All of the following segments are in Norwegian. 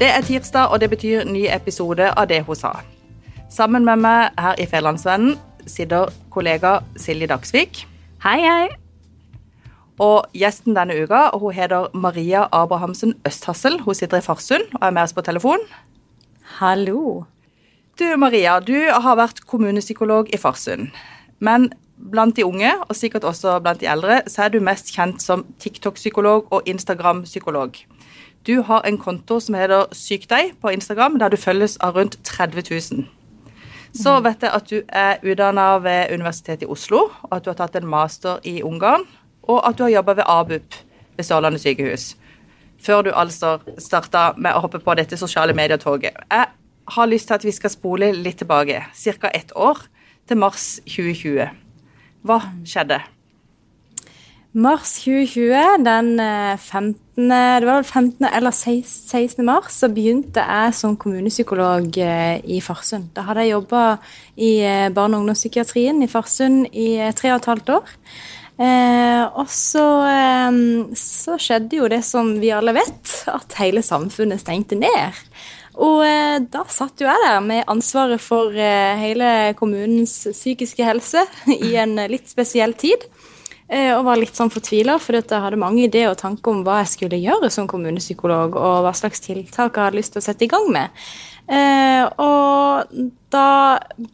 Det er tirsdag, og det betyr ny episode av Det hun sa. Sammen med meg her i Fedlandsvennen sitter kollega Silje Dagsvik. Hei, hei. Og gjesten denne uka hun heter Maria Abrahamsen Østhassel. Hun sitter i Farsund og er med oss på telefon. Hallo. Du Maria, du har vært kommunepsykolog i Farsund. Men blant de unge, og sikkert også blant de eldre, så er du mest kjent som TikTok-psykolog og Instagram-psykolog. Du har en konto som heter Syk deg på Instagram, der du følges av rundt 30 000. Så vet jeg at du er utdanna ved Universitetet i Oslo, og at du har tatt en master i Ungarn, og at du har jobba ved ABUP ved Sørlandet sykehus. Før du altså starta med å hoppe på dette sosiale medier-toget. Jeg har lyst til at vi skal spole litt tilbake, ca. ett år, til mars 2020. Hva skjedde? Mars 2020, den 15. Det var vel 15. eller 16. mars, så begynte jeg som kommunepsykolog i Farsund. Da hadde jeg jobba i barne- og ungdomspsykiatrien i Farsund i tre og et halvt år. Eh, og så, eh, så, skjedde jo det som vi alle vet, at hele samfunnet stengte ned. Og eh, da satt jo jeg der med ansvaret for hele kommunens psykiske helse i en litt spesiell tid. Og var litt sånn fortvila, for jeg hadde mange ideer og tanker om hva jeg skulle gjøre som kommunepsykolog, og hva slags tiltak jeg hadde lyst til å sette i gang med. Eh, og da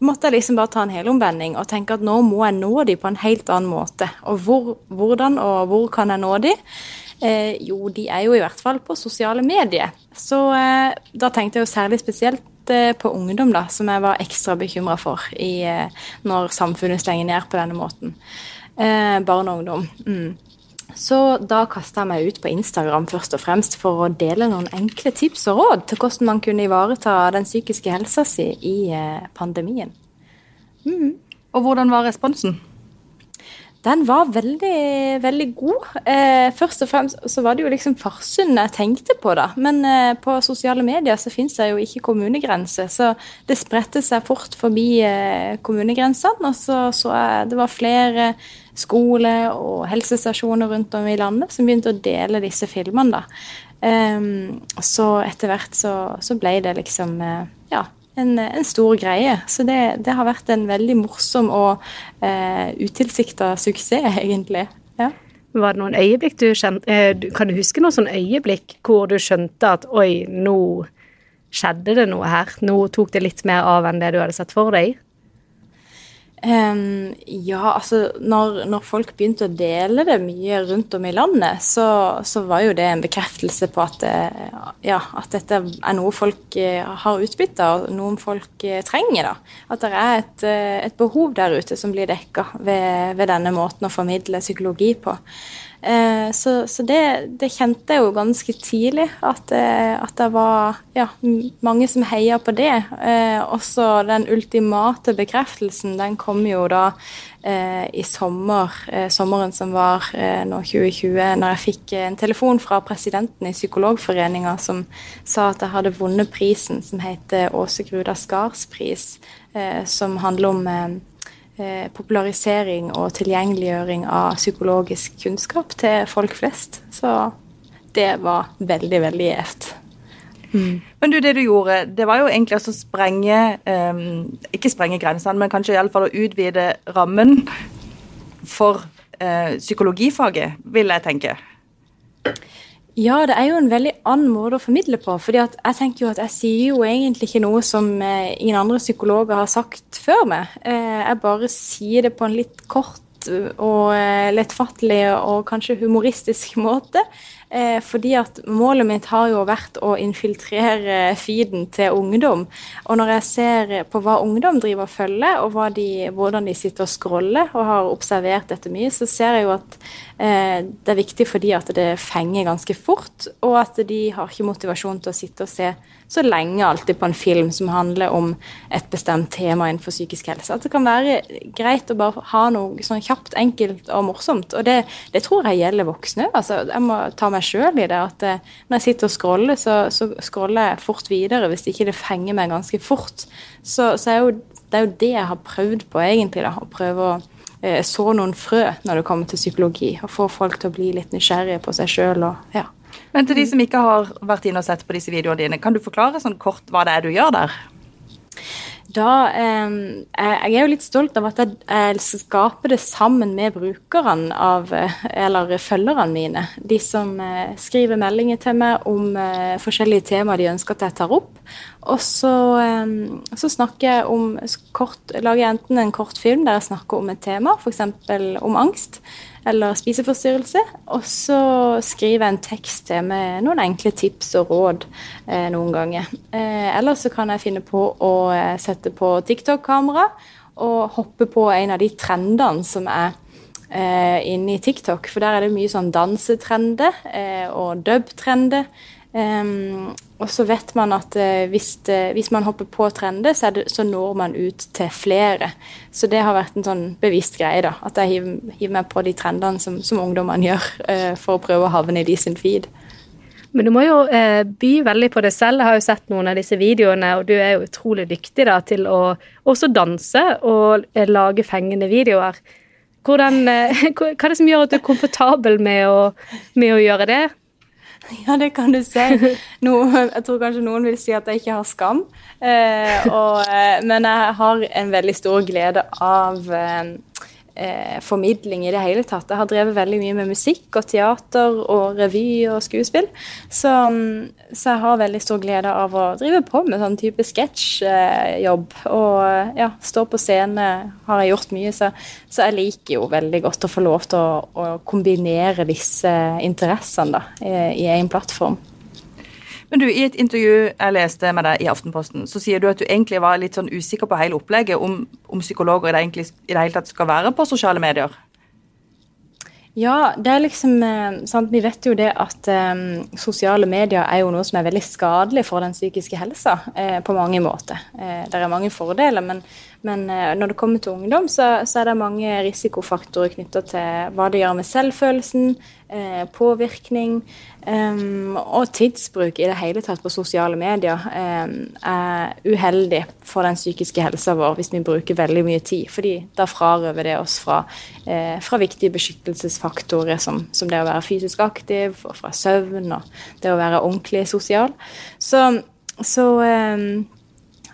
måtte jeg liksom bare ta en helomvending og tenke at nå må jeg nå de på en helt annen måte. Og hvor, hvordan og hvor kan jeg nå de? Eh, jo, de er jo i hvert fall på sosiale medier. Så eh, da tenkte jeg jo særlig spesielt eh, på ungdom, da, som jeg var ekstra bekymra for i, eh, når samfunnet stenger ned på denne måten. Eh, barn og ungdom. Mm. Så da kasta jeg meg ut på Instagram først og fremst for å dele noen enkle tips og råd til hvordan man kunne ivareta den psykiske helsa si i eh, pandemien. Mm. Og hvordan var responsen? Den var veldig, veldig god. Eh, først og fremst så var det jo liksom Farsund jeg tenkte på, da. Men eh, på sosiale medier så fins det jo ikke kommunegrenser, så det spredte seg fort forbi eh, kommunegrensene. Og så så jeg det var flere skole- og helsestasjoner rundt om i landet som begynte å dele disse filmene, da. Um, så etter hvert så, så, ble det liksom uh, ja, en, en, stor greie. Så det, det, har vært en veldig morsom og uh, utilsikta suksess, egentlig. Ja. Var det noen øyeblikk du kjente uh, Kan du huske noen sånn øyeblikk hvor du skjønte at oi, nå skjedde det noe her? Nå tok det litt mer av enn det du hadde sett for deg? Um, ja, altså når, når, folk begynte å dele det mye rundt om i landet, så, så var jo det en bekreftelse på at, det, ja, at dette er noe folk eh, har utbytte og noe folk eh, trenger. da. At det er et, eh, et behov der ute som blir dekka ved, ved, denne måten å formidle psykologi på. Eh, så, så det, det, kjente jeg jo ganske tidlig, at, eh, at det var ja, mange som heia på det. Eh, også den ultimate bekreftelsen, den kom jo da i sommer, sommeren som var nå 2020, når jeg fikk en telefon fra presidenten i Psykologforeninga som sa at jeg hadde vunnet prisen som heter Åse Gruda Skars pris, som handler om popularisering og tilgjengeliggjøring av psykologisk kunnskap til folk flest. Så det var veldig, veldig gjevt. Mm. Men du, det du gjorde, det var jo egentlig å sprenge um, Ikke sprenge grensene, men kanskje iallfall å utvide rammen for uh, psykologifaget, vil jeg tenke. Ja, det er jo en veldig annen måte å formidle på. fordi jeg tenker jo at jeg sier jo egentlig ikke noe som eh, ingen andre psykologer har sagt før meg. Eh, jeg bare sier det på en litt kort og eh, lettfattelig og kanskje humoristisk måte. Fordi at målet mitt har jo vært å infiltrere feeden til ungdom. Og når jeg ser på hva ungdom driver og følger, og de, hvordan de sitter og scroller, og har observert dette mye, så ser jeg jo at det er viktig fordi at det fenger ganske fort, og at de har ikke motivasjon til å sitte og se så lenge alltid på en film som handler om et bestemt tema innenfor psykisk helse. At det kan være greit å bare ha noe sånn kjapt, enkelt og morsomt. Og det, det tror jeg gjelder voksne. Altså, jeg må ta meg sjøl i det. at eh, Når jeg sitter og scroller, så, så scroller jeg fort videre hvis ikke det fenger meg ganske fort. Så, så er jo, det er jo det jeg har prøvd på, egentlig. da, Å prøve å eh, så noen frø når det kommer til psykologi. Og få folk til å bli litt nysgjerrige på seg sjøl ja, Men til de som ikke har vært inne og sett på disse videoene dine, kan du forklare sånn kort hva det er du gjør der? Da, eh, jeg er jo litt stolt av at jeg, jeg skaper det sammen med brukerne av, eller følgerne mine. De som eh, skriver meldinger til meg om eh, forskjellige temaer de ønsker at jeg tar opp. Og så, så snakker jeg om kort, lager jeg enten en kort film der jeg snakker om et tema, f.eks. om angst eller spiseforstyrrelse. Og så skriver jeg en tekst til med noen enkle tips og råd eh, noen ganger. Eh, eller så kan jeg finne på å eh, sette på TikTok-kamera og hoppe på en av de trendene som er eh, inne i TikTok. For der er det mye sånn dansetrender eh, og dub-trender. Um, og så vet man at uh, hvis, det, hvis, man hopper på trender, så, det, så, når man ut til flere. Så det har vært en sånn bevisst greie, da. At jeg hiver, hiver meg på de trendene som, som ungdommene gjør, uh, for å prøve å havne i de sin feed. Men du må jo uh, by veldig på det selv. Jeg har jo sett noen av disse videoene, og du er jo utrolig dyktig da, til å også danse og lage fengende videoer. Hvordan, hva er det som gjør at du er komfortabel med å, med å gjøre det? Ja, det kan du si. Nå, jeg tror kanskje noen vil si at jeg ikke har skam. Eh, og, eh, men jeg har en veldig stor glede av eh, eh, formidling i det hele tatt. Jeg har drevet veldig mye med musikk og teater og revy og skuespill. Så, så jeg har veldig stor glede av å drive på med sånn type sketsjjobb. Eh, og ja, stå på scene har jeg gjort mye, så, så, jeg liker jo veldig godt å få lov til å, å kombinere disse interessene da, i én plattform. Men du, I et intervju jeg leste med deg i Aftenposten, så sier du at du egentlig var litt sånn usikker på hele opplegget, om, om psykologer i det, egentlig, i det hele tatt skal være på sosiale medier. Ja, det er liksom eh, sant, Vi vet jo det at um, sosiale medier er jo noe som er veldig skadelig for den psykiske helsa eh, på mange måter. Eh, det er mange fordeler, men, men eh, når det kommer til ungdom, så, så, er det mange risikofaktorer knytta til hva det gjør med selvfølelsen, eh, påvirkning um, og tidsbruk i det hele tatt på sosiale medier eh, er uheldig for den psykiske helsa vår hvis vi bruker veldig mye tid. fordi da frarøver det oss fra, eh, fra viktige beskyttelsesfaktorer som, som, det å være fysisk aktiv, og fra søvn og det å være ordentlig sosial. Så, så um,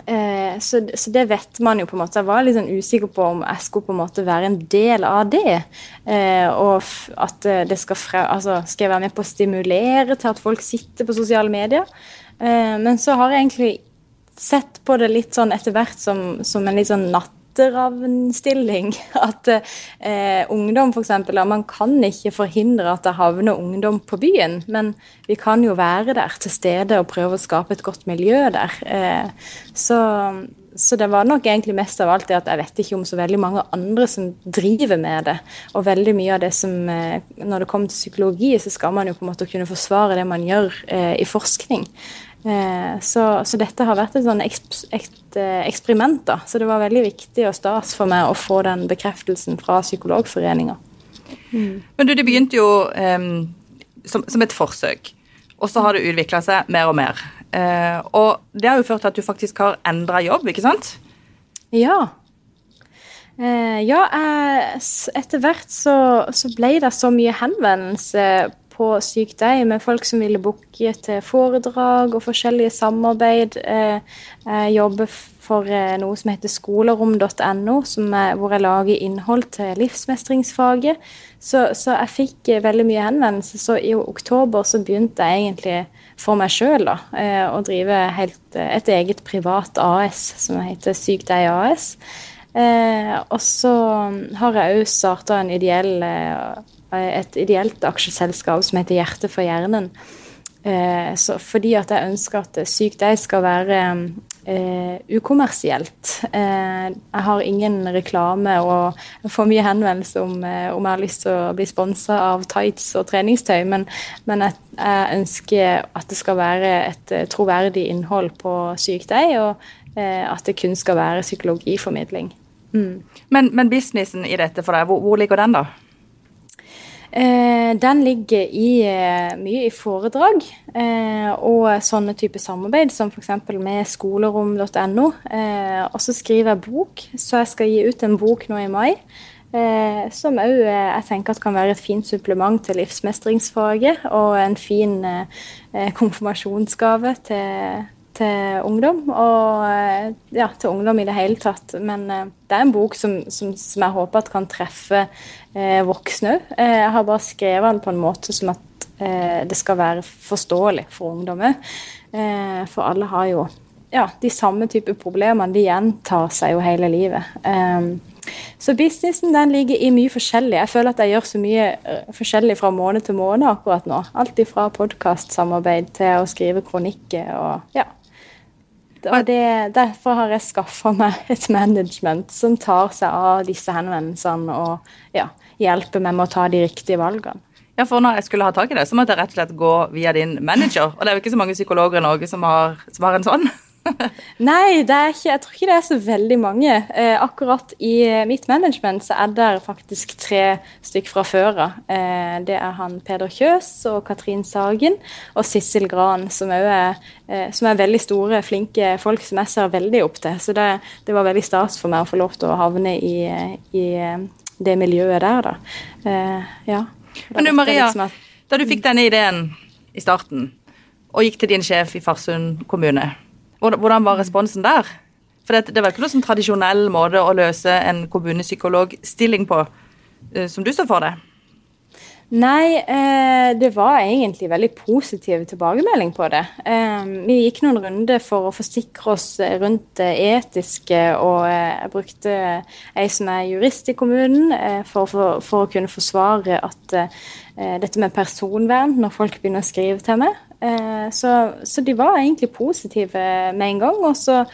Eh, så, så, det vet man jo på en måte. Jeg var litt sånn usikker på om jeg skulle på en måte være en del av det. Eh, og at eh, det skal fra, altså Skal jeg være med på å stimulere til at folk sitter på sosiale medier? Eh, men så har jeg egentlig sett på det litt sånn etter hvert som, som en litt sånn natt natteravnstilling. At eh, ungdom f.eks. Man kan ikke forhindre at det havner ungdom på byen, men vi kan jo være der til stede og prøve å skape et godt miljø der. Eh, så, så, det var nok egentlig mest av alt det at jeg vet ikke om så veldig mange andre som driver med det. Og veldig mye av det som eh, Når det kommer til psykologi, så skal man jo på en måte kunne forsvare det man gjør eh, i forskning. Eh, så, så, dette har vært et sånn eh, eksperiment. da, Så det var veldig viktig og stas for meg å få den bekreftelsen fra Psykologforeninga. Mm. Men du, det begynte jo um, som, som, et forsøk, og så har det utvikla seg mer og mer. Uh, og det har jo ført til at du faktisk har endra jobb, ikke sant? Ja. Uh, ja, uh, etter hvert så, så, ble det så mye henvendelse på Syk deg med folk som ville booke til foredrag og forskjellige samarbeid. Eh, jeg jobber for eh, noe som heter skolerom.no, hvor jeg lager innhold til livsmestringsfaget. Så, så, jeg fikk eh, veldig mye henvendelser. Så i oktober så begynte jeg egentlig for meg sjøl å drive helt, et eget privat AS som heter Syk deg AS. Eh, og så har jeg òg starta en ideell et ideelt aksjeselskap som heter Hjerte for hjernen. Eh, så fordi at jeg ønsker at Syk deg skal være eh, ukommersielt. Eh, jeg har ingen reklame og får mye henvendelse om, eh, om jeg har lyst til å bli sponsa av tights og treningstøy, men, men jeg, jeg, ønsker at det skal være et eh, troverdig innhold på Syk deg, og eh, at det kun skal være psykologiformidling. Mm. Men, men, businessen i dette for deg, hvor, hvor ligger den da? Eh, den ligger i, eh, mye i foredrag eh, og sånne typer samarbeid, som f.eks. med skolerom.no. Eh, og så skriver jeg bok, så jeg skal gi ut en bok nå i mai. Eh, som òg jeg tenker at kan være et fint supplement til livsmestringsfaget, og en fin eh, konfirmasjonsgave til, til ungdom. Og ja, til ungdom i det hele tatt. Men det er en bok som, som, som jeg håper kan treffe voksne òg. jeg har bare skrevet den på en måte som at det skal være forståelig for ungdommer. for alle har jo ja, de samme type problemene de gjentar seg jo hele livet. Så businessen den ligger i mye forskjellig. Jeg føler at jeg gjør så mye forskjellig fra måned til måned akkurat nå. Alt fra podkastsamarbeid til å skrive kronikker og ja. Og det, derfor har jeg skaffa meg et management som tar seg av disse henvendelsene og ja, hjelper meg med å ta de riktige valgene. Ja, for når jeg skulle ha tak i det, så måtte jeg rett og slett gå via din manager. Og det er jo ikke så mange psykologer i Norge som har, som har en sånn. Nei, det er ikke, jeg tror ikke det er så veldig mange. Eh, akkurat i eh, mitt management så er det faktisk tre stykk fra før av. Eh, det er han Peder Kjøs og Katrin Sagen og Sissel Gran, som er, eh, som er, veldig store, flinke folk som jeg ser veldig opp til. Så det, det var veldig stas for meg å få lov til å havne i, i eh, det miljøet der, da. Eh, ja. Men du Maria, liksom at, da du fikk denne ideen i starten, og gikk til din sjef i Farsund kommune hvordan var responsen der? For det, det var ikke noe sånn tradisjonell måte å løse en kommunepsykologstilling på, eh, som du så for deg? Nei, eh, det var egentlig veldig positiv tilbakemelding på det. Eh, vi gikk noen runder for å forsikre oss rundt det etiske, og jeg brukte ei som er jurist i kommunen, for, for, for, å kunne forsvare at dette med personvern når folk begynner å skrive til meg. Eh, så, så, de var egentlig positive med en gang. Og så,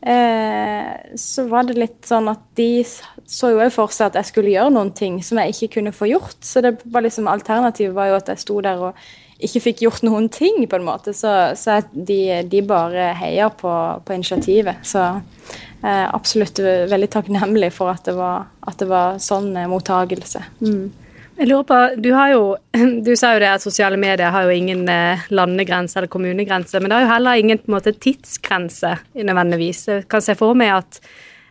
eh, så var det litt sånn at de så jo for seg at jeg skulle gjøre noen ting som jeg ikke kunne få gjort. Så det var liksom alternativet var jo at jeg sto der og ikke fikk gjort noen ting, på en måte. Så, så de, de, bare heier på, på initiativet. Så er absolutt veldig takknemlig for at det var, at det var sånn mottagelse. Mm. Jeg lurer på, Du har jo, du sa jo det at sosiale medier har jo ingen eh, landegrense eller kommunegrense, men det har jo heller ingen på en måte tidsgrense nødvendigvis. Jeg kan se for meg at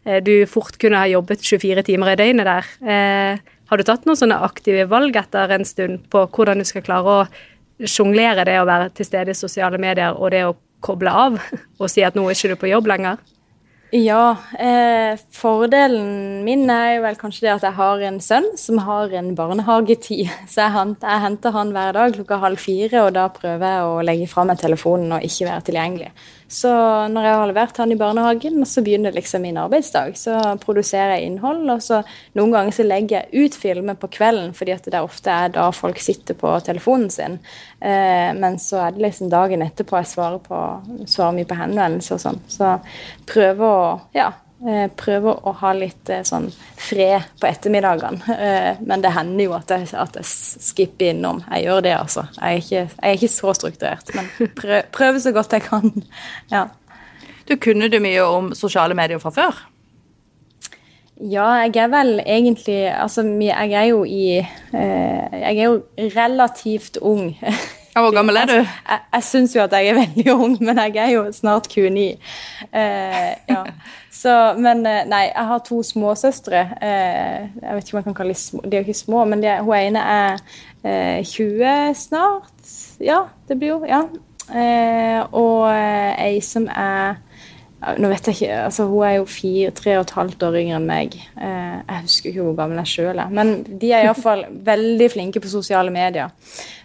eh, du fort kunne ha jobbet 24 timer i døgnet der. Eh, har du tatt noen sånne aktive valg etter en stund på hvordan du skal klare å sjonglere det å være til stede i sosiale medier og det å koble av og si at nå er ikke du på jobb lenger? Ja, eh, fordelen min er vel kanskje det at jeg har en sønn som har en barnehagetid. Så jeg, henter, jeg henter han hver dag klokka halv fire, og da prøver jeg å legge fra meg telefonen og ikke være tilgjengelig. Så når jeg har levert han i barnehagen, så begynner liksom min arbeidsdag. Så produserer jeg innhold, og så noen ganger så legger jeg ut filmer på kvelden, fordi at det ofte er da folk sitter på telefonen sin. Eh, men så er det liksom dagen etterpå jeg svarer, på, svarer mye på henvendelser og sånn. Så prøver å ja, prøver å ha litt eh, sånn fred på ettermiddagene. Eh, men det hender jo at jeg, at jeg skipper innom. Jeg gjør det, altså. Jeg er ikke, jeg er ikke så strukturert, men prøv, prøver så godt jeg kan. Ja. Du Kunne du mye om sosiale medier fra før? Ja, jeg er vel egentlig Altså, jeg er jo i Jeg er jo relativt ung. Hvor gammel er du? Jeg, jeg, jeg syns jo at jeg er veldig ung, men jeg er jo snart 29. Eh, ja. Så, men eh, nei, jeg har to småsøstre. Eh, jeg vet ikke om jeg kan kalle dem små, de er jo ikke små, men de, hun ene er eh, 20 snart. Ja, det blir jo Ja. Eh, og eh, ei som er nå vet jeg ikke, altså Hun er jo fire, tre og et halvt år yngre enn meg. Eh, jeg husker ikke hvor gammel jeg sjøl er. Men de er iallfall veldig flinke på sosiale medier.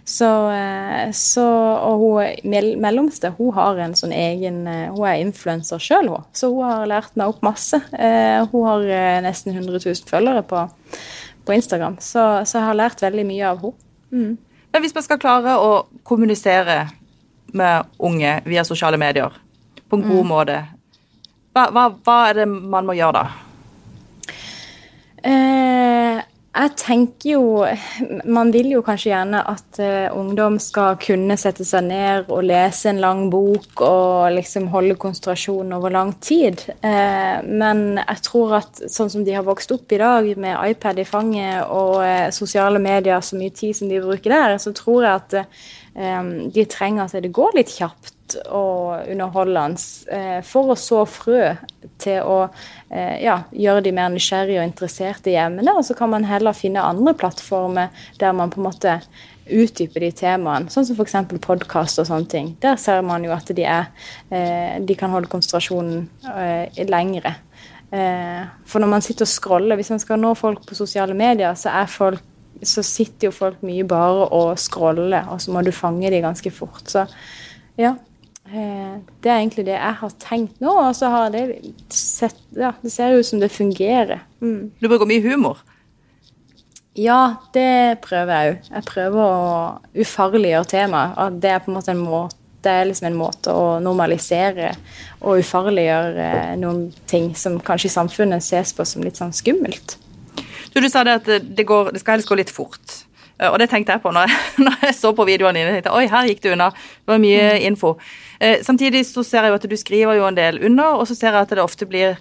Så, eh, så, og hun mellomste hun har en sånn egen eh, Hun er influenser sjøl, hun. Så hun har lært meg opp masse. Hun har nesten 100 000 følgere på, på Instagram, så, så, jeg har lært veldig mye av henne. Mm. Men hvis man skal klare å kommunisere med unge via sosiale medier på en god mm. måte hva, hva, hva, er det man må gjøre da? Eh, jeg tenker jo Man vil jo kanskje gjerne at eh, ungdom skal kunne sette seg ned og lese en lang bok og liksom holde konsentrasjon over lang tid. Eh, men jeg tror at sånn som de har vokst opp i dag, med iPad i fanget og uh, sosiale medier, så mye tid som de bruker der, så tror jeg at de trenger at det går litt kjapt morsomt og underholdende eh, for å så frø til å eh, ja, gjøre de mer nysgjerrige og interesserte i emnet. Og så kan man heller finne andre plattformer der man på en måte utdyper de temaene, sånn som f.eks. podkast og sånne ting. Der ser man jo at de, er, eh, de kan holde konsentrasjonen lengre. For når man sitter og scroller, hvis man skal nå folk på sosiale medier, så, folk, så sitter jo folk mye bare og scroller, og så må du fange dem ganske fort. Så ja. Eh, det er egentlig det jeg har tenkt nå, og så har det sett Ja, det ser ut som det fungerer. Mm. Du bruker mye humor? Ja, det prøver jeg òg. Jeg prøver å ufarliggjøre temaet. Det er på en måte en måte det er liksom en måte å normalisere og ufarliggjøre noen ting som kanskje i samfunnet ses på som litt sånn skummelt. Du, du sa det at det, går, det skal helst gå litt fort. Eh, og det tenkte jeg på når jeg, når jeg så på videoene dine. Tenkte, Oi, her gikk det unna. Det var mye mm. info. Eh, samtidig så ser jeg jo at du skriver jo en del under, og så ser jeg at det ofte blir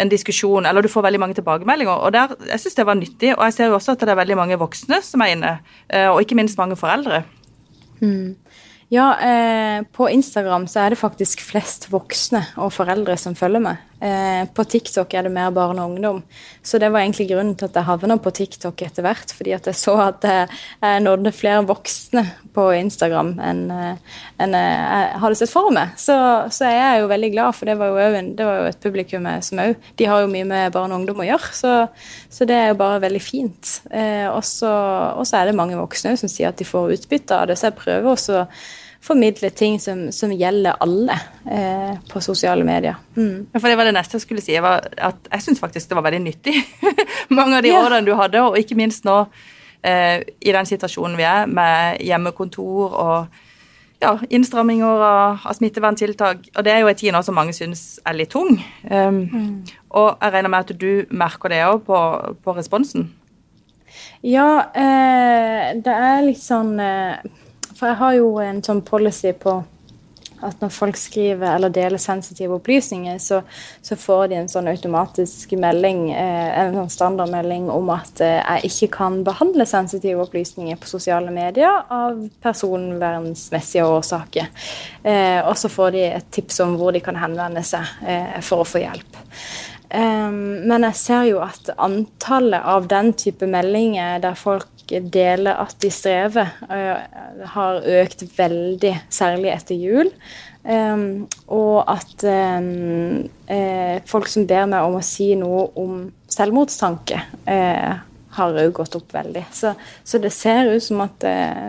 en diskusjon, eller du får veldig mange tilbakemeldinger. og der, Jeg syns det var nyttig. Og jeg ser jo også at det er veldig mange voksne som er inne, eh, og ikke minst mange foreldre. Mm. Ja, eh, på Instagram så er det faktisk flest voksne og foreldre som følger meg. Eh, på TikTok er det mer barn og ungdom. Så det var egentlig grunnen til at jeg havna på TikTok etter hvert. Fordi at jeg så at jeg nådde flere voksne på Instagram enn, eh, enn jeg hadde sett for meg. Så, så jeg er jo veldig glad, for det var jo, en, det var jo et publikum som òg De har jo mye med barn og ungdom å gjøre, så, så det er jo bare veldig fint. Eh, og så er det mange voksne som sier at de får utbytte av det, så jeg prøver også formidle ting som, som gjelder alle eh, på sosiale medier. Mm. For Det var det neste jeg skulle si. Var at jeg syns faktisk det var veldig nyttig. Mange av de ja. rådene du hadde, og ikke minst nå eh, i den situasjonen vi er, med hjemmekontor og ja, innstramminger av, av smitteverntiltak. Og det er jo en tid nå som mange syns er litt tung. Um, mm. Og jeg regner med at du merker det òg på, på, responsen? Ja, eh, det er litt sånn eh, for jeg har jo en sånn policy på at når folk skriver eller deler sensitive opplysninger, så, så får de en sånn automatisk melding, eh, en sånn standardmelding om at eh, jeg ikke kan behandle sensitive opplysninger på sosiale medier av personvernsmessige årsaker. Eh, og så får de et tips om hvor de kan henvende seg for å få hjelp. Men jeg ser jo at antallet av den type meldinger der folk deler at de strever, har økt veldig, særlig etter jul. Og at folk som ber meg om å si noe om selvmordstanke, har òg gått opp veldig. Så, så, det ser ut som at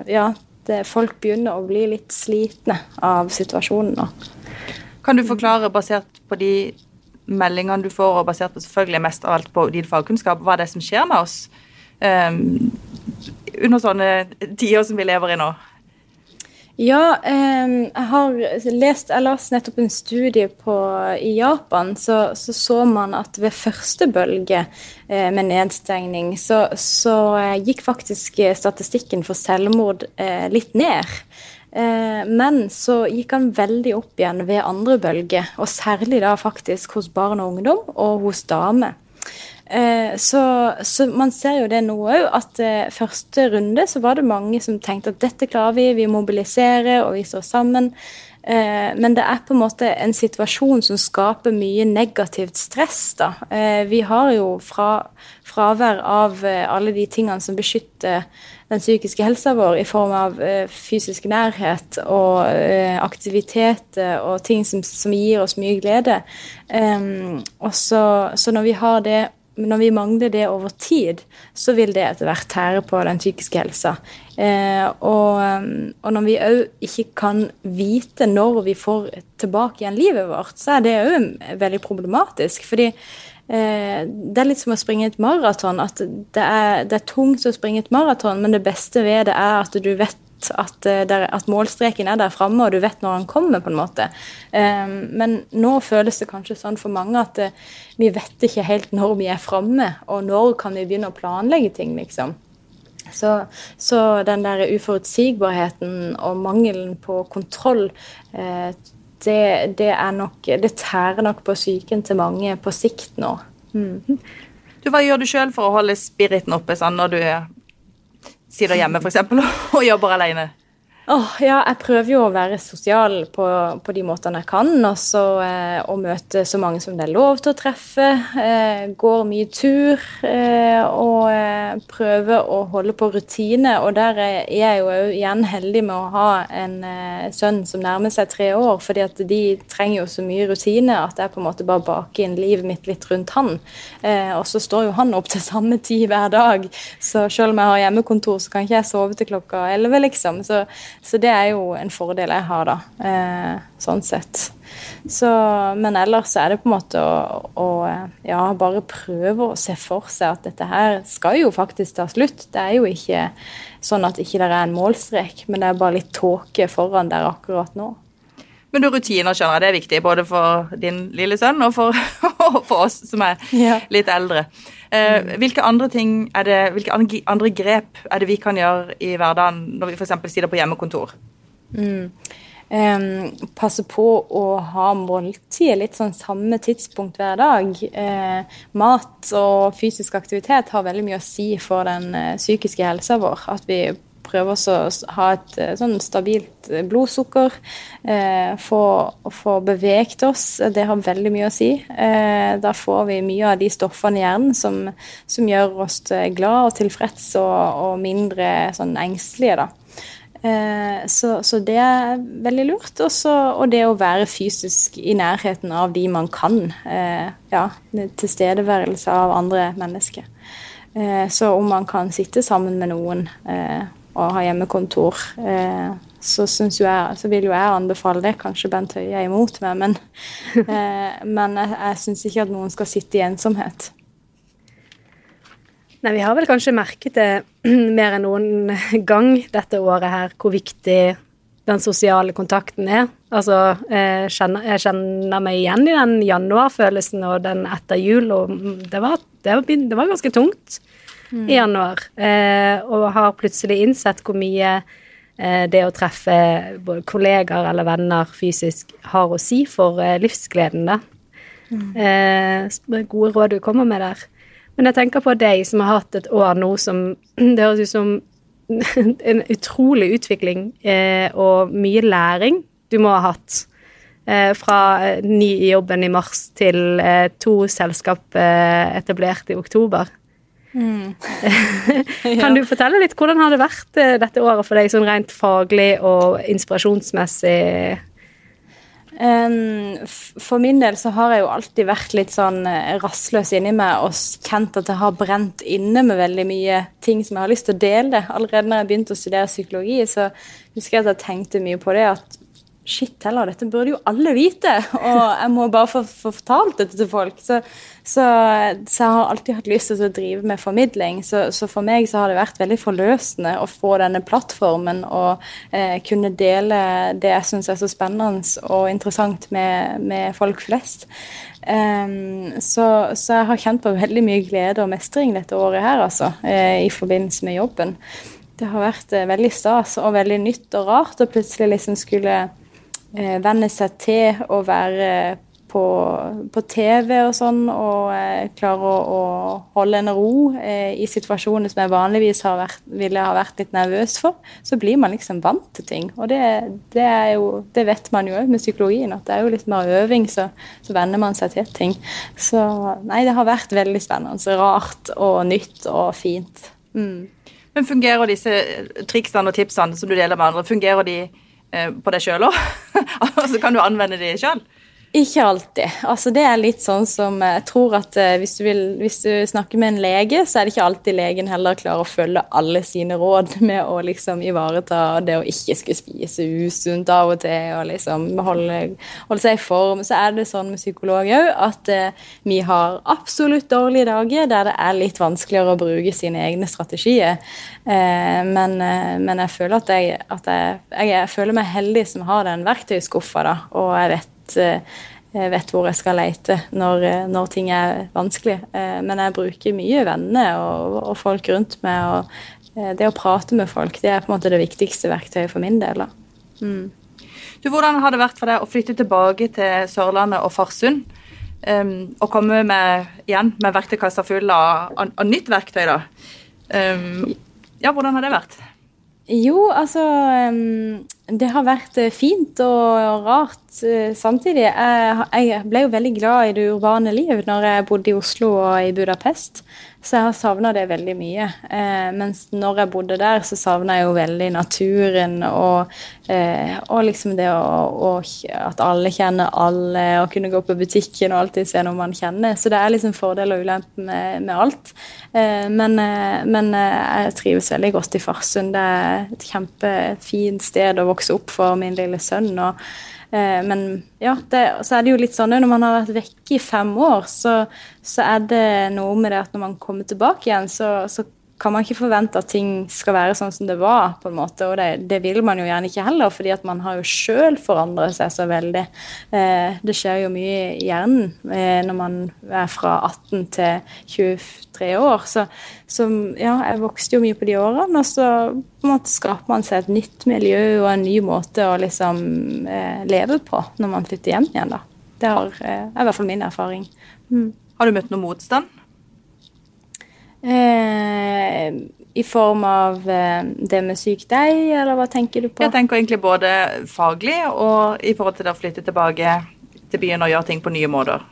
ja, det, folk begynner å bli litt slitne av situasjonen nå. Kan du forklare, basert på de meldingene du får, og basert på selvfølgelig mest av alt på din fagkunnskap, hva er det som skjer med oss um, under sånne tider som vi lever i nå? Ja, um, jeg har lest Jeg leste nettopp en studie på I Japan så, så, så man at ved første bølge eh, med nedstengning, så, så eh, gikk faktisk statistikken for selvmord eh, litt ned. Eh, men så gikk han veldig opp igjen ved andre bølge, og særlig da faktisk hos barn og ungdom og hos damer. Eh, så, så, man ser jo det nå òg, at eh, første runde så var det mange som tenkte at dette klarer vi, vi mobiliserer og vi står sammen. Men det er på en måte en situasjon som skaper mye negativt stress. da. Vi har jo fra, fravær av alle de tingene som beskytter den psykiske helsa vår i form av fysisk nærhet og aktivitet og ting som, som, gir oss mye glede. Um, og så, så, når vi har det når vi mangler det over tid, så vil det etter hvert tære på den psykiske helsa. Eh, og, og, når vi òg ikke kan vite når vi får tilbake igjen livet vårt, så er det òg veldig problematisk. fordi Eh, det er litt som å springe et maraton. At det er, det er, tungt å springe et maraton, men det beste ved det er at du vet at, eh, der, at målstreken er der framme, og du vet når han kommer, på en måte. Um, men nå føles det kanskje sånn for mange at uh, vi vet ikke helt når vi er framme, og når kan vi begynne å planlegge ting, liksom. Så, så den der uforutsigbarheten og mangelen på kontroll uh, det, det, nok Det tærer nok på psyken til mange på sikt nå. Mm. Du, hva gjør du sjøl for å holde spiriten oppe sånn når du sitter hjemme for eksempel, og jobber alene? Åh, ja, jeg prøver jo å være sosial på, på de måtene jeg kan. Og så eh, å møte så mange som det er lov til å treffe. Eh, går mye tur. Eh, og eh, prøver å holde på rutine. Og der er jeg jo igjen heldig med å ha en eh, sønn som nærmer seg tre år. fordi at de trenger jo så mye rutine at jeg på en måte bare baker inn livet mitt litt rundt han. Eh, og så står jo han opp til samme tid hver dag. Så selv om jeg har hjemmekontor, så kan ikke jeg sove til klokka elleve, liksom. Så så det er jo en fordel jeg har, da. Eh, sånn sett. Så, men ellers er det på en måte å, å, ja, bare prøve å se for seg at dette her skal jo faktisk ta slutt. Det er jo ikke sånn at ikke det er en målstrek, men det er bare litt tåke foran der akkurat nå. Men du, rutiner skjønner jeg, det er viktig både for din lille sønn og for, for oss som er ja. litt eldre. Eh, hvilke andre ting det, hvilke andre grep er det vi kan gjøre i hverdagen når vi f.eks. sitter på hjemmekontor? Mm. Um, passe på å ha måltidet litt sånn samme tidspunkt hver dag. Uh, mat og fysisk aktivitet har veldig mye å si for den uh, psykiske helsa vår. At vi prøve å ha et eh, sånn stabilt eh, blodsukker. Eh, få, få beveget oss, det har veldig mye å si. Eh, da får vi mye av de stoffene i hjernen som, som gjør oss glad og tilfreds og, og mindre sånn engstelige. da. Eh, så, så, det er veldig lurt. Også, og det å være fysisk i nærheten av de man kan. Eh, ja, tilstedeværelse av andre mennesker. Så om man kan sitte sammen med noen og ha hjemmekontor, eh, så, jeg, så, vil jo jeg anbefale det. Kanskje Bent Høie er imot meg, men, eh, men jeg, jeg syns ikke at noen skal sitte i ensomhet. Nei, Vi har vel kanskje merket det mer enn noen gang dette året her, hvor viktig den sosiale kontakten er. Altså, jeg kjenner, jeg kjenner meg igjen i den januarfølelsen og den etter jul, og det var, det var, det var ganske tungt mm. i januar. Eh, og har plutselig innsett hvor mye eh, det å treffe både kollegaer eller venner fysisk har å si for eh, livsgleden, da. Mm. Eh, gode råd du kommer med der. Men jeg tenker på deg som har hatt et år nå som Det høres ut som en utrolig utvikling eh, og mye læring du må ha hatt. Eh, fra ny i jobben i mars til to selskap etablert i oktober. Mm. kan du fortelle litt hvordan har det vært eh, dette året for deg, sånn rent faglig og inspirasjonsmessig? For min del så har jeg jo alltid vært litt sånn eh, rastløs inni meg og kjent at jeg har brent inne med veldig mye ting som jeg har lyst til å dele. Allerede når jeg begynte å studere psykologi, så husker jeg at jeg tenkte mye på det at Shit heller, dette burde jo alle vite, og jeg må bare få, få fortalt dette til folk. Så, så, så, jeg har alltid hatt lyst til å drive med formidling. Så, så, for meg så har det vært veldig forløsende å få denne plattformen og eh, kunne dele det jeg syns er så spennende og interessant med, med folk flest. Um, så, jeg har kjent på veldig mye glede og mestring dette året her, altså, eh, i forbindelse med jobben. Det har vært eh, veldig stas og veldig nytt og rart å plutselig liksom skulle eh, venne seg til å være på, på TV og sånn, og eh, klare å, å, holde en ro eh, i situasjoner som jeg vanligvis vært, ville ha vært litt nervøs for, så blir man liksom vant til ting. Og det, det, jo, det vet man jo òg med psykologien, at det er jo litt mer øving, så, så venner man seg til ting. Så nei, det har vært veldig spennende. Rart og nytt og fint. Mm. Men fungerer disse triksene og tipsene som du deler med andre, fungerer de Eh, på deg sjøl òg? altså, kan du anvende de sjøl? Ikke alltid. Altså, det er litt sånn som jeg tror at uh, hvis, du vil, hvis, du snakker med en lege, så er det ikke alltid legen heller klarer å følge alle sine råd med å liksom ivareta det å ikke skulle spise usunt av og til og liksom holde, holde, seg i form. Så er det sånn med psykolog òg at uh, vi har absolutt dårlige dager der det er litt vanskeligere å bruke sine egne strategier. Men, men, jeg føler at, jeg, at jeg, jeg, føler meg heldig som har den verktøyskuffa, da, og jeg vet vet, eh, vet hvor jeg skal lete når, eh, når, ting er vanskelig. Eh, men jeg bruker mye venner og, og folk rundt meg. og Det å prate med folk det er på en måte det viktigste verktøyet for min del. Mm. Du, hvordan har det vært for deg å flytte tilbake til Sørlandet og Farsund? Um, og komme med, igjen med verktøykassa full av, av, av, nytt verktøy, da. Um, ja, hvordan har det vært? Jo, altså Det har vært eh, fint og rart uh, samtidig. Jeg, ble jo veldig glad i det urbane liv når jeg bodde i Oslo og i Budapest. Så jeg har savna det veldig mye. Eh, mens når jeg bodde der, så savna jeg jo veldig naturen og, eh, og liksom det å, og, at alle kjenner alle, og kunne gå på butikken og alltid se noe man kjenner. Så det er liksom fordel og ulempe med, med, alt. Eh, men, eh, men, eh, jeg trives veldig godt i Farsund. Det er et kjempefint sted å vokse opp for min lille sønn. og men ja, det, så er det jo litt sånn når man har vært vekke i fem år, så, så, er det noe med det at når man kommer tilbake igjen, så, så kan man ikke forvente at ting skal være sånn som det var. på en måte, Og det, det vil man jo gjerne ikke heller, fordi at man har jo sjøl forandret seg så veldig. Eh, det skjer jo mye i hjernen eh, når man er fra 18 til 23 år. Så, så, ja, jeg vokste jo mye på de årene, og så på en måte skaper man seg et nytt miljø og en ny måte å liksom eh, leve på når man flytter hjem igjen, da. Det har, eh, er i hvert fall min erfaring. Mm. Har du møtt noe motstand? Eh, I form av eh, det med syk deg, eller hva tenker du på? Jeg tenker egentlig både faglig og i forhold til å flytte tilbake til byen og gjøre ting på nye måter.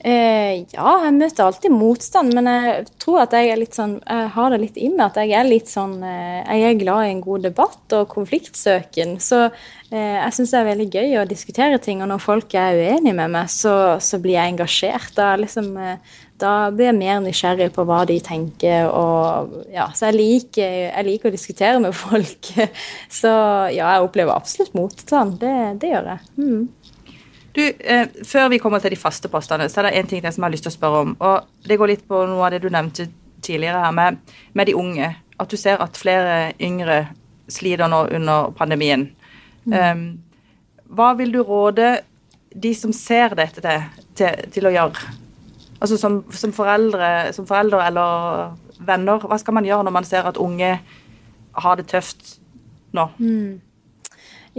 Eh, ja, jeg møter alltid motstand, men jeg tror at jeg er litt sånn Jeg har det litt i meg at jeg er litt sånn eh, Jeg er glad i en god debatt og konfliktsøken. Så eh, jeg syns det er veldig gøy å diskutere ting, og når folk er uenige med meg, så, så blir jeg engasjert. Da liksom eh, da blir jeg mer nysgjerrig på hva de tenker. Og, ja, så jeg liker, jeg liker, å diskutere med folk. Så ja, jeg opplever absolutt motstand. Det, det gjør jeg. Mm. Du, eh, Før vi kommer til de faste postene, så er det en ting som jeg har lyst til å spørre om. og Det går litt på noe av det du nevnte tidligere her med, med de unge. At du ser at flere yngre sliter nå under pandemien. Mm. Um, hva vil du råde de som ser dette, til, til, til å gjøre? Altså som, som, foreldre, som, foreldre, eller venner, hva skal man gjøre når man ser at unge har det tøft nå? Mm.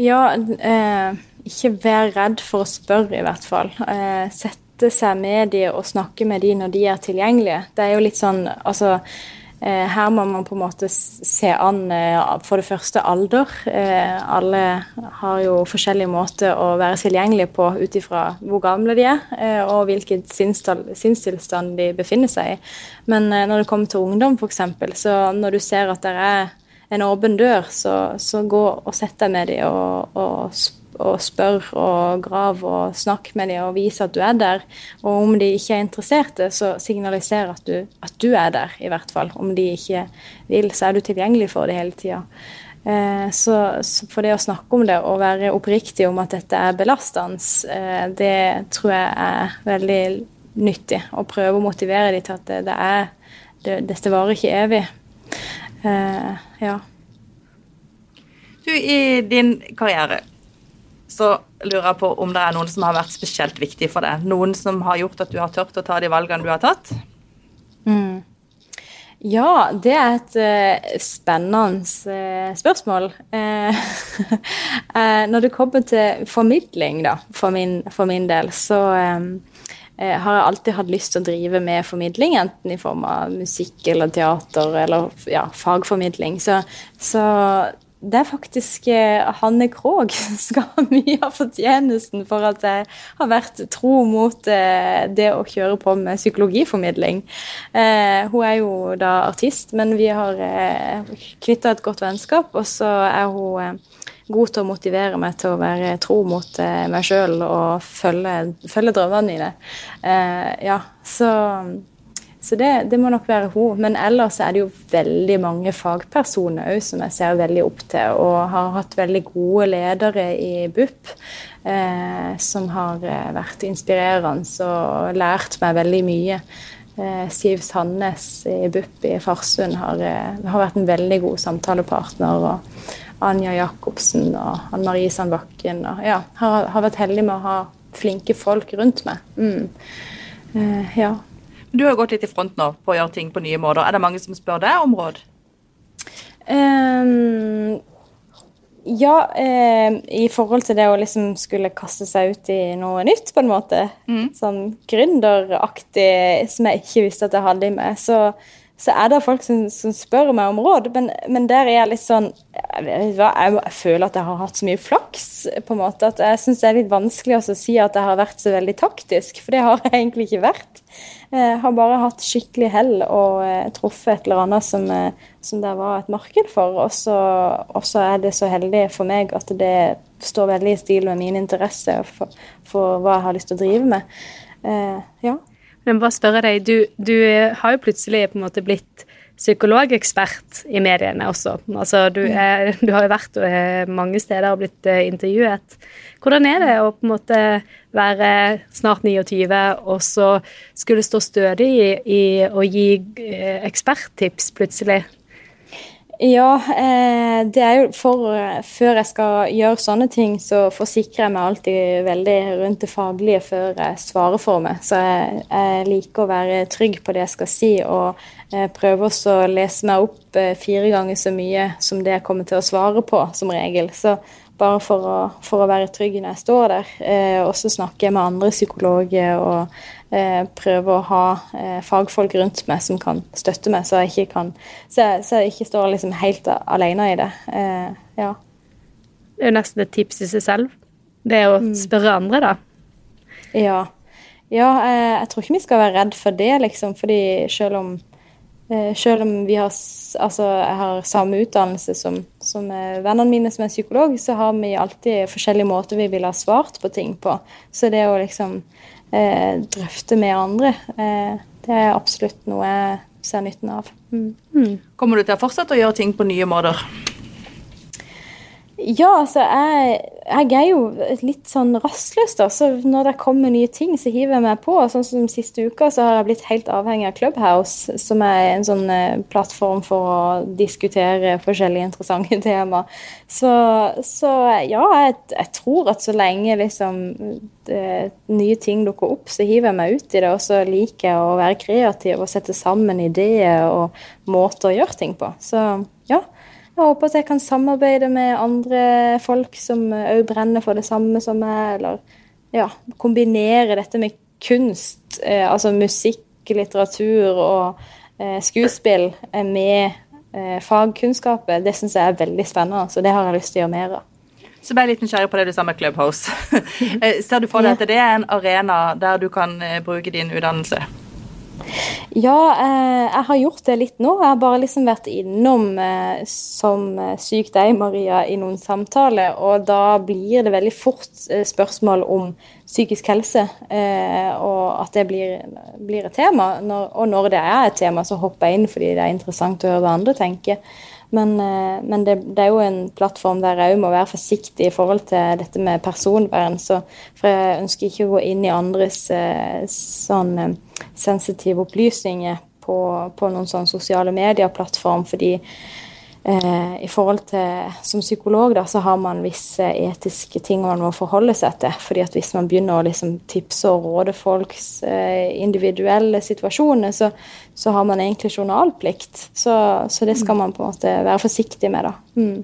Ja, eh, ikke vær redd for å spørre, i hvert fall. Eh, sette seg med de og snakke med de når de er tilgjengelige. Det er jo litt sånn, altså her må man på en måte se an eh, for det første alder. Eh, alle har jo forskjellige måter å være tilgjengelige på ut ifra hvor gamle de er og hvilken sinnstilstand de befinner seg i. Men når det kommer til ungdom f.eks., så når du ser at det er en åpen dør, så, så gå og sett deg med dem og, og og spør og grav og snakk med dem og vis at du er der. Og om de ikke er interesserte, så signaliser at du, at du er der, i hvert fall. Om de ikke vil, så er du tilgjengelig for det hele tida. Eh, så, for det å snakke om det og være oppriktig om at dette er belastende, eh, det tror jeg er veldig nyttig. Å prøve å motivere dem til at det, det er det, Dette varer ikke evig. Eh, ja. Du, i din karriere, så lurer jeg på om det er noen som har vært spesielt viktig for deg. Noen som har gjort at du har turt å ta de valgene du har tatt? Mm. Ja, det er et uh, spennende uh, spørsmål. Uh, når det kommer til formidling, da, for min, for min del, så um, har jeg alltid hatt lyst til å drive med formidling, enten i form av musikk eller teater eller ja, fagformidling. Så, så det er faktisk eh, Hanne Krogh som skal ha mye av fortjenesten for at jeg har vært tro mot eh, det å kjøre på med psykologiformidling. Eh, hun er jo da artist, men vi har knytta et godt vennskap, og så er hun god til å motivere meg til å være tro mot meg sjøl og følge, følge drømmene mine. ja, så så det, det, må nok være hun. Men ellers er det jo veldig mange fagpersoner òg som jeg ser veldig opp til, og har hatt veldig gode ledere i BUP. Eh, som har eh, vært inspirerende og lært meg veldig mye. Eh, Siv Sandnes i BUP i Farsund har, eh, har, vært en veldig god samtalepartner. og Anja Jacobsen og Ann Marie Sandbakken. Og, ja, har, har, vært heldig med å ha flinke folk rundt meg. Mm. Eh, ja. Du har gått litt i front nå på å gjøre ting på nye måter. Er det mange som spør deg om råd? Um, ja, um, i forhold til det å liksom skulle kaste seg ut i noe nytt, på en måte. Mm. Sånn gründeraktig som jeg ikke visste at jeg hadde i meg. Så, så er det folk som, som spør meg om råd. Men, men, der er jeg litt sånn jeg, jeg, jeg, føler at jeg har hatt så mye flaks, på en måte, at jeg syns det er litt vanskelig å si at jeg har vært så veldig taktisk, for det har jeg egentlig ikke vært. Jeg har bare hatt skikkelig hell og eh, truffet et eller annet som, eh, som det var et marked for. Og så er det så heldig for meg at det står veldig i stil med min interesse for, for hva jeg har lyst til å drive med. Eh, ja. Men bare spørre deg, du, du, har jo plutselig på en måte blitt psykologekspert i mediene også. Altså, du, mm. er, du har jo vært eh, mange steder og blitt uh, intervjuet. Hvordan er det å på en måte være snart 29 og så skulle stå stødig i, i å gi uh, eksperttips plutselig? Ja, eh, det er jo for Før jeg skal gjøre sånne ting, så forsikrer jeg meg alltid veldig rundt det faglige før jeg svarer for meg. Så jeg, jeg liker å være trygg på det jeg skal si, og prøver også å lese meg opp eh, fire ganger så mye som det jeg kommer til å svare på, som regel. Så bare for å, for å være trygg når jeg står der. Eh, og så snakker jeg med andre psykologer og eh, prøver å ha eh, fagfolk rundt meg som kan støtte meg, så jeg ikke, kan, så jeg, så jeg ikke står liksom helt alene i det. Eh, ja. Det er jo nesten et tips i seg selv. Det er å mm. spørre andre, da. Ja. ja jeg, eh, jeg tror ikke vi skal være redd for det, liksom. fordi selv om selv om vi har, altså, jeg har samme utdannelse som, som vennene mine som er psykolog, så har vi alltid forskjellige måter vi vil ha svart på ting på. Så det å liksom eh, drøfte med andre, eh, det er absolutt noe jeg ser nytten av. Mm. Mm. Kommer du til å fortsette å gjøre ting på nye måter? Ja, altså jeg, jeg, er jo litt sånn rastløs, da. Så når det kommer nye ting, så hiver jeg meg på. Sånn som siste uka så har jeg blitt helt avhengig av Clubhouse, som er en sånn eh, plattform for å diskutere forskjellige interessante temaer. Så, så ja, jeg, jeg, tror at så lenge liksom det, nye ting dukker opp, så hiver jeg meg ut i det. Og så liker jeg å være kreativ og sette sammen ideer og måter å gjøre ting på. Så ja. Jeg håper at jeg kan samarbeide med andre folk som òg brenner for det samme som meg, eller ja, kombinere dette med kunst, eh, altså musikk, litteratur og eh, skuespill eh, med eh, fagkunnskaper. Det syns jeg er veldig spennende, så det har jeg lyst til å gjøre mer av. Så ble jeg litt nysgjerrig på det du sa med Clubhouse. Eh, ser du for deg at det er en arena der du kan eh, bruke din utdannelse? Ja, eh, jeg har gjort det litt nå. Jeg har bare liksom vært innom eh, som eh, syk deg, Maria, i noen samtaler. Og da blir det veldig fort spørsmål om psykisk helse, og at det blir, blir et tema. og når det er et tema, så hopper jeg inn fordi det er interessant å høre hva andre tenker. Men, men det, det, er jo en plattform der jeg òg må være forsiktig i forhold til dette med personvern. Så, for jeg ønsker ikke å gå inn i andres sånn sensitive opplysninger på, på noen sånn sosiale medier-plattform, fordi eh, i forhold til Som psykolog da, så har man visse etiske ting man må forholde seg til. fordi at hvis man begynner å liksom tipse og råde folks eh, individuelle situasjoner, så, så, har man egentlig journalplikt. Så, så, det skal man på en måte være forsiktig med, da. Mm.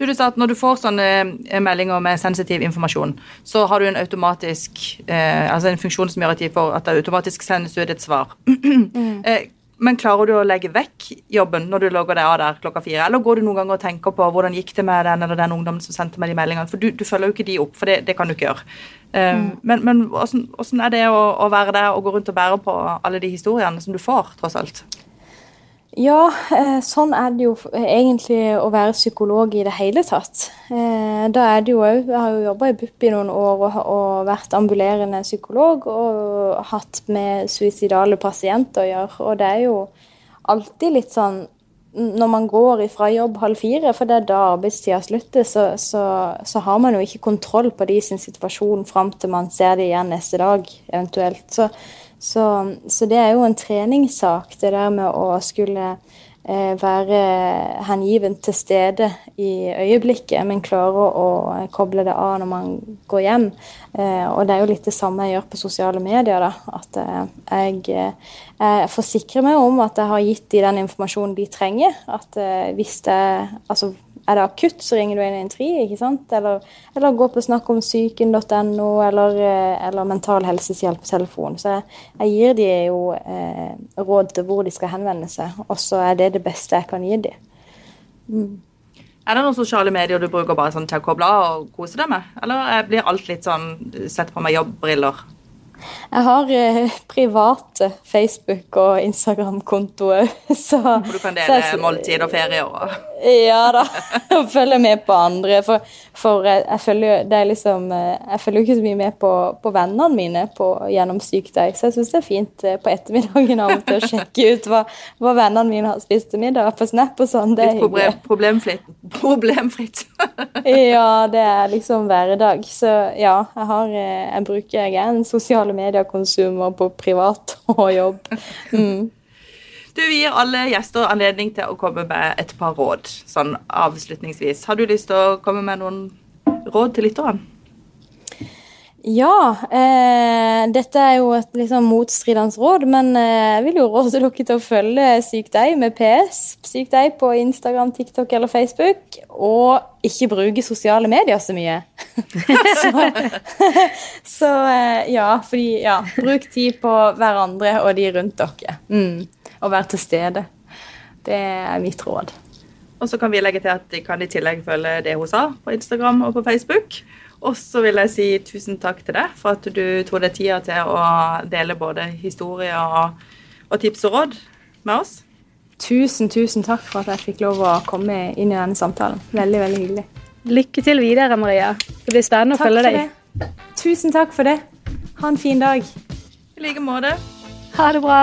Du, du sa at Når du får sånne eh, meldinger med sensitiv informasjon, så har du en automatisk, eh, altså en funksjon som gjør at, de får, at det automatisk sendes ut et svar. Mm. Eh, men klarer du å legge vekk jobben når du logger deg av der klokka fire? Eller går du noen ganger og tenker på hvordan gikk det med den eller den ungdommen som sendte meg de meldingene? For du, du følger jo ikke de opp, for det, det kan du ikke gjøre. Uh, mm. Men, men hvordan, hvordan, er det å, å, være der og gå rundt og bære på alle de historiene som du får, tross alt? Ja, eh, sånn er det jo egentlig å være psykolog i det hele tatt. Eh, da er det jo òg Jeg har jo jobba i BUP i noen år og, vært ambulerende psykolog og hatt med suicidale pasienter å gjøre. Og det er jo alltid litt sånn når man går ifra jobb halv fire, for det er da arbeidstida slutter, så, så, så, har man jo ikke kontroll på de sin situasjon fram til man ser det igjen neste dag, eventuelt. Så så, så, det er jo en treningssak, det der med å skulle eh, være hengiven til stede i øyeblikket, men klare å, å koble det av når man går hjem. Eh, og det er jo litt det samme jeg gjør på sosiale medier. da, At eh, jeg, eh, jeg, forsikrer meg om at jeg har gitt de den informasjonen de trenger. At eh, hvis det Altså er det akutt, så ringer du 113, ikke sant? Eller, eller gå på snakkomsyken.no, eller, eh, eller Mental Helses hjelpetelefon. Så jeg, jeg gir de jo eh, råd til hvor de skal henvende seg, og så er det det beste jeg kan gi dem. Mm. Er det noen sosiale medier du bruker bare sånn til å koble av og kose deg med? Eller blir alt litt sånn sett på med jobbbriller? Jeg har eh, private Facebook- og Instagram-kontoer. Hvor du kan dele jeg, måltid og ferier og Ja da. Og følge med på andre. For, for jeg, jeg, følger, det er liksom, eh, følger ikke så mye med på, på vennene mine på, gjennom sykdag, så jeg syns det er fint eh, på ettermiddagen av og til å sjekke ut hva, hva vennene mine har spist til middag på Snap og sånn. Det er hyggelig. Problemfritt. Problemfritt. ja, det er liksom hverdag. Så ja, jeg har Jeg bruker Jeg er en sosiale medier-konsumer på privat og jobb. Mm. Du gir alle gjester anledning til å komme med et par råd, sånn avslutningsvis. Har du lyst til å komme med noen råd til lytterne? Ja, eh, dette er jo et liksom motstridende råd, men eh, jeg vil jo råde dere til å følge Syk deg med PS. Syk deg på Instagram, TikTok eller Facebook. Og ikke bruke sosiale medier så mye. så, så eh, ja, fordi ja, bruk tid på hverandre og de rundt dere. Mm å være til stede. Det er mitt råd. Og så kan vi legge til at de kan i tillegg følge det hun sa på Instagram og på Facebook. Og så vil jeg si tusen takk til deg for at du tok deg tida til å dele både historier og, og tips og råd med oss. Tusen, tusen takk for at jeg fikk lov å komme inn i denne samtalen. Veldig, veldig hyggelig. Lykke til videre, Maria. Det blir spennende takk å følge deg. Det. Tusen takk for det. Ha en fin dag. I like måte. Ha det bra.